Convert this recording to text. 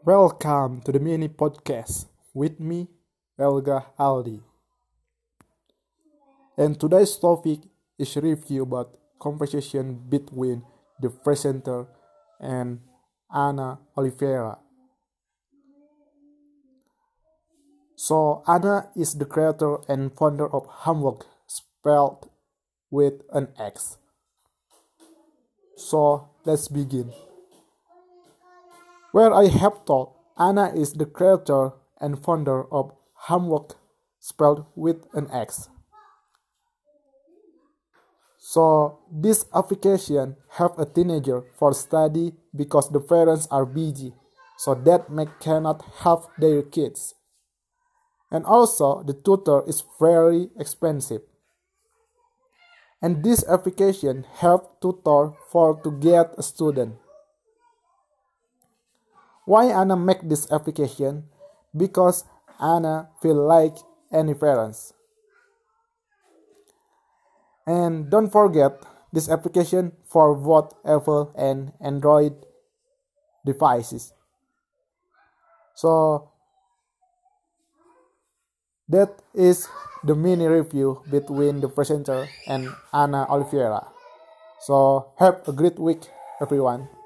Welcome to the mini podcast with me, Elga Aldi. And today's topic is review about conversation between the presenter and Ana Oliveira. So Ana is the creator and founder of Hamwork, spelled with an X. So let's begin. Where I have told Anna is the creator and founder of Hamwork, spelled with an X. So this application have a teenager for study because the parents are busy, so that make cannot have their kids. And also the tutor is very expensive. And this application help tutor for to get a student. Why Anna make this application? Because Anna feel like any parents. And don't forget this application for both Apple and Android devices. So that is the mini review between the presenter and Anna Oliveira. So have a great week everyone.